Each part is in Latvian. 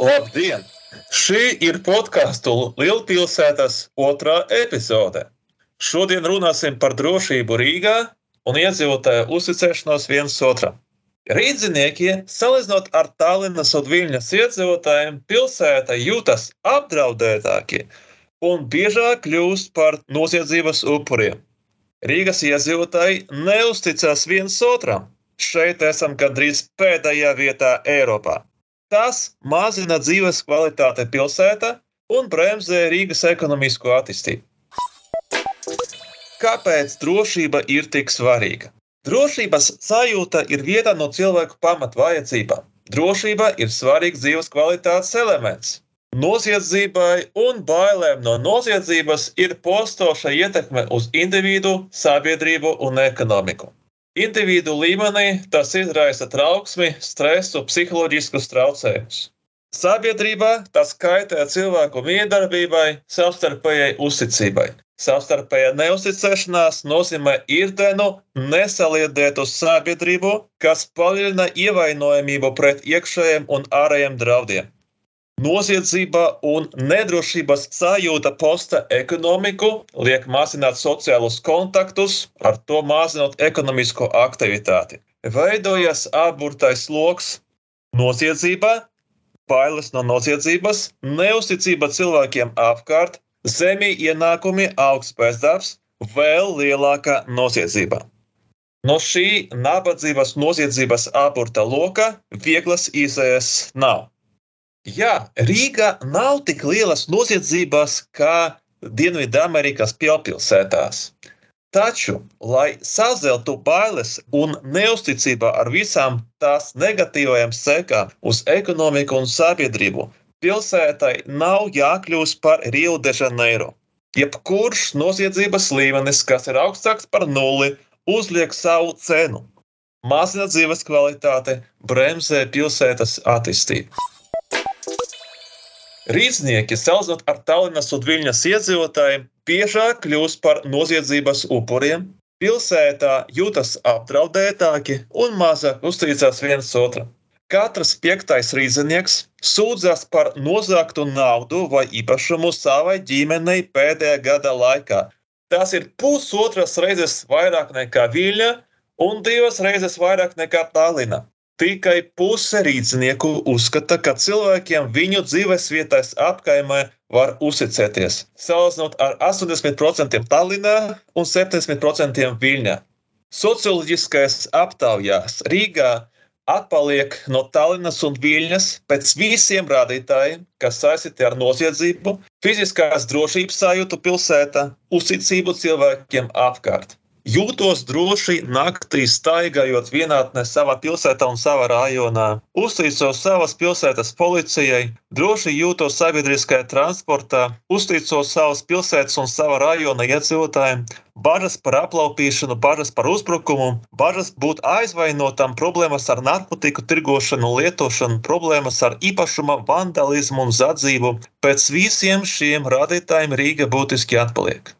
Labdien! Šī ir podkāstu Lielpilsētas otrā epizode. Šodien runāsim par drošību Rīgā un iedzīvotāju uzticēšanos viens otram. Rīdzinieki, salīdzinot ar Tallinas un Viļņas iedzīvotājiem, pilsēta jūtas apdraudētāki un biežāk kļūst par noziedzības upuriem. Rīgas iedzīvotāji neusticas viens otram. Šeit esam gandrīz pēdējā vietā Eiropā. Tas mazina dzīves kvalitāti pilsētā un bremzē Rīgas ekonomisko attīstību. Kāpēc drošība ir tik svarīga? Drošības sajūta ir viena no cilvēku pamatvajadzībām. Drošība ir svarīgs dzīves kvalitātes elements. Noziedzībai un bailēm no noziedzības ir postoša ietekme uz individu, sabiedrību un ekonomiku. Individu līmenī tas izraisa trauksmi, stresu, psiholoģiskus traucējumus. Sabiedrībā tas kaitē cilvēku miedarbībai, savstarpējai uzticībai. Savstarpējā neusticēšanās nozīmē irdenu nesaliedēt uz sabiedrību, kas palielina ievainojamību pret iekšējiem un ārējiem draudiem. Noziedzība un nedrošības sajūta posta ekonomiku liek mazināt sociālus kontaktus, ar to mazinot ekonomisko aktivitāti. Veidojas aburtais lokus noziedzība, bailes no noziedzības, neusticība cilvēkiem apkārt, zemī ienākumi, augsts bezdarbs, vēl lielāka noziedzība. No šī nabadzības noziedzības aburta loka vieglas izējas nav. Jā, Rīgā nav tik lielas noziedzības kā Dienvidamerikas pilsētās. Taču, lai sazeltu bailes un neusticība ar visām tās negatīvajām sekām uz ekonomiku un sabiedrību, pilsētai nav jākļūst par Rio de Janeiro. Jebkurš noziedzības līmenis, kas ir augstāks par nulli, uzliek savu cenu, mazina dzīves kvalitāti, bremzē pilsētas attīstību. Rīznieki, salīdzinot ar Tallinas un Viļņas iedzīvotājiem, biežāk kļūst par noziedzības upuriem, pilsētā jūtas apdraudētāki un mazāk uzticas viens otram. Katrs piektais rīznieks sūdzas par nozagtu naudu vai īpašumu savai ģimenei pēdējā gada laikā. Tas ir pusotras reizes vairāk nekā Viļņa un divas reizes vairāk nekā Tallina. Tikai puse rīznieku uzskata, ka cilvēkiem viņu dzīvesvietas apkaimē var uzticēties. Salīdzinot ar 80% Tallinā un 70% Viļņā. Socioloģiskais aptaujās Rīgā atpaliek no Tallinas un Viļņas pēc visiem rādītājiem, kas saistīti ar noziedzību, fiziskās drošības sajūtu pilsētā, uzticību cilvēkiem apkārt. Jūtos droši naktī staigājot vienatnē savā pilsētā un savā rajonā. Uzticos savas pilsētas policijai, droši jūtos sabiedriskajā transportā, uzticos savas pilsētas un savā rajona iedzīvotājiem, bažas par aplaupīšanu, bažas par uzbrukumu, bažas būt aizvainotam, problēmas ar narkotiku tirgošanu, lietošanu, problēmas ar īpašuma vandalismu un zadzību. Pēc visiem šiem rādītājiem Rīga būtiski atpaliek.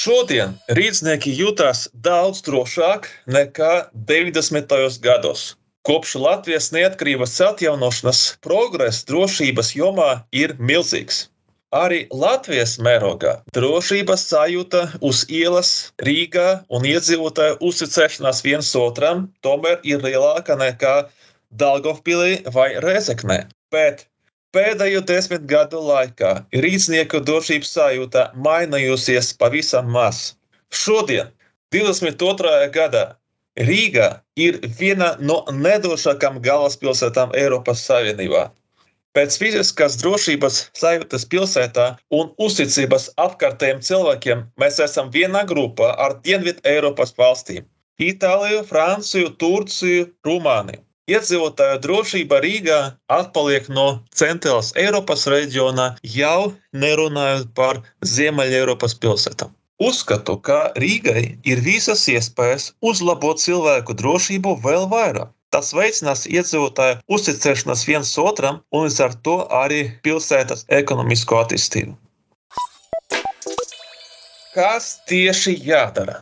Šodien rīznieki jutās daudz drošāk nekā 90. gados. Kopš Latvijas neatkarības atjaunošanas progress drošības jomā ir milzīgs. Arī Latvijas mērogā drošības sajūta uz ielas Rīgā un iedzīvotāju uzticēšanās viens otram tomēr ir lielāka nekā Daugavpilī vai Rezeknē. Bet Pēdējo desmit gadu laikā rīznieku drošības sajūta mainījusies pavisam maz. Šodien, 22. gadā, Rīga ir viena no nedrošākajām galvaspilsētām Eiropas Savienībā. Pēc fiziskās drošības sajūtas pilsētā un uzticības apkārtējiem cilvēkiem mēs esam vienā grupā ar Dienvidu Eiropas valstīm - Itāliju, Franciju, Turciju, Rumāniju. Iedzīvotāju drošība Rīgā atpaliek no centrālās Eiropas reģionā, jau nerunājot par Ziemeļ-Eiropas pilsētām. Uzskatu, ka Rīgai ir visas iespējas uzlabot cilvēku drošību vēl vairāk. Tas veicinās iedzīvotāju uzticēšanos viens otram un līdz ar to arī pilsētas ekonomisko attīstību. Kas tieši jādara?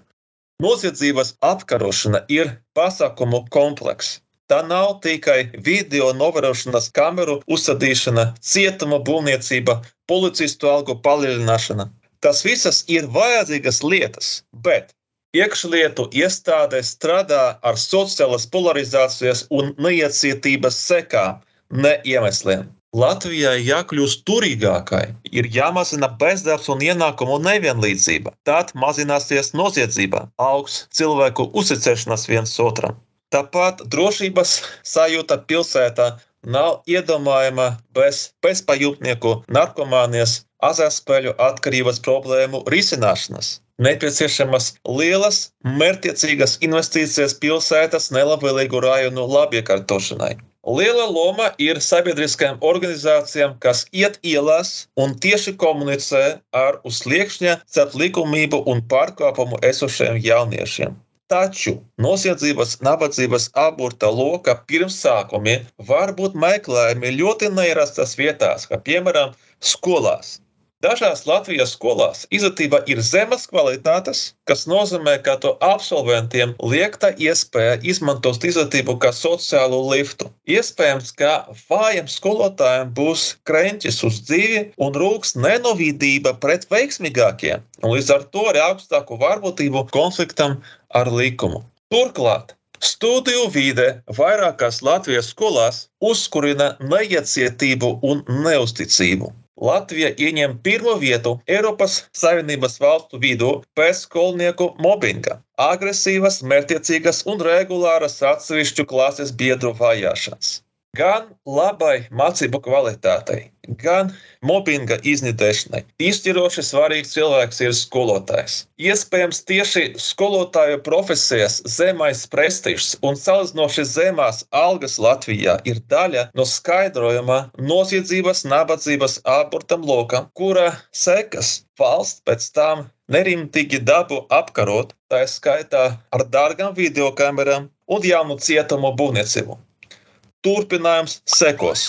Noziedzības apkarošana ir pasākumu komplekss. Tā nav tikai video novērošanas kameru uzstādīšana, cietuma būvniecība, policistu algu palielināšana. Tas visas ir vajadzīgas lietas, bet iekšlietu iestāde strādā ar sociālās polarizācijas un neiecietības sekām, ne iemesliem. Latvijai jākļūst turīgākai, ir jāmazina bezdarbs un ienākumu nevienlīdzība. Tad mazināsies noziedzība, augs cilvēku uzticēšanās viens otram. Tāpat drošības sajūta pilsētā nav iedomājama bez bezpajumtnieku, narkomānijas, azartspēļu atkarības problēmu risināšanas. Nepieciešamas lielas, mērķiecīgas investīcijas pilsētas nelabvēlīgu rajonu labiekārtošanai. Liela loma ir sabiedriskajām organizācijām, kas iet ielās un tieši komunicē ar uz sliekšņa starp likumību un pārkāpumu esošiem jauniešiem. Taču noziedzības, nabadzības aburta loka pirmsākumi var būt meklējami ļoti neierastās vietās, kā piemēram skolās. Dažās Latvijas skolās izglītība ir zemes kvalitātes, kas nozīmē, ka to absolventiem liekta iespēja izmantot izglītību kā sociālo liftu. Iespējams, ka vājiem skolotājiem būs krenķis uz dzīvi un rūks nenovīdība pret veiksmīgākiem, un līdz ar to arī augstāku varbūtību konfliktam ar likumu. Turklāt Studiju vide vairākās Latvijas skolās uzkurina neiecietību un neusticību. Latvija ieņem pirmo vietu Eiropas Savienības valstu vidū pēc skolnieku mobbinga, agresīvas, mērķiecīgas un regulāras atsevišķu klases biedru vajāšanas gan labai mācību kvalitātei, gan mobbinga iznīdēšanai. Izšķiroši svarīgs cilvēks ir skolotājs. Iespējams, tieši skolotāju profesijas zemais prestižs un salīdzinoši zemās algas Latvijā ir daļa no skaidrojuma noziedzības, nabadzības abortam lokam, kura sekas valsts pēc tam nerimtīgi dabu apkarot, tā skaitā ar dārgām video kamerām un jaunu cietumu būvniecību. Turpinājums sekos.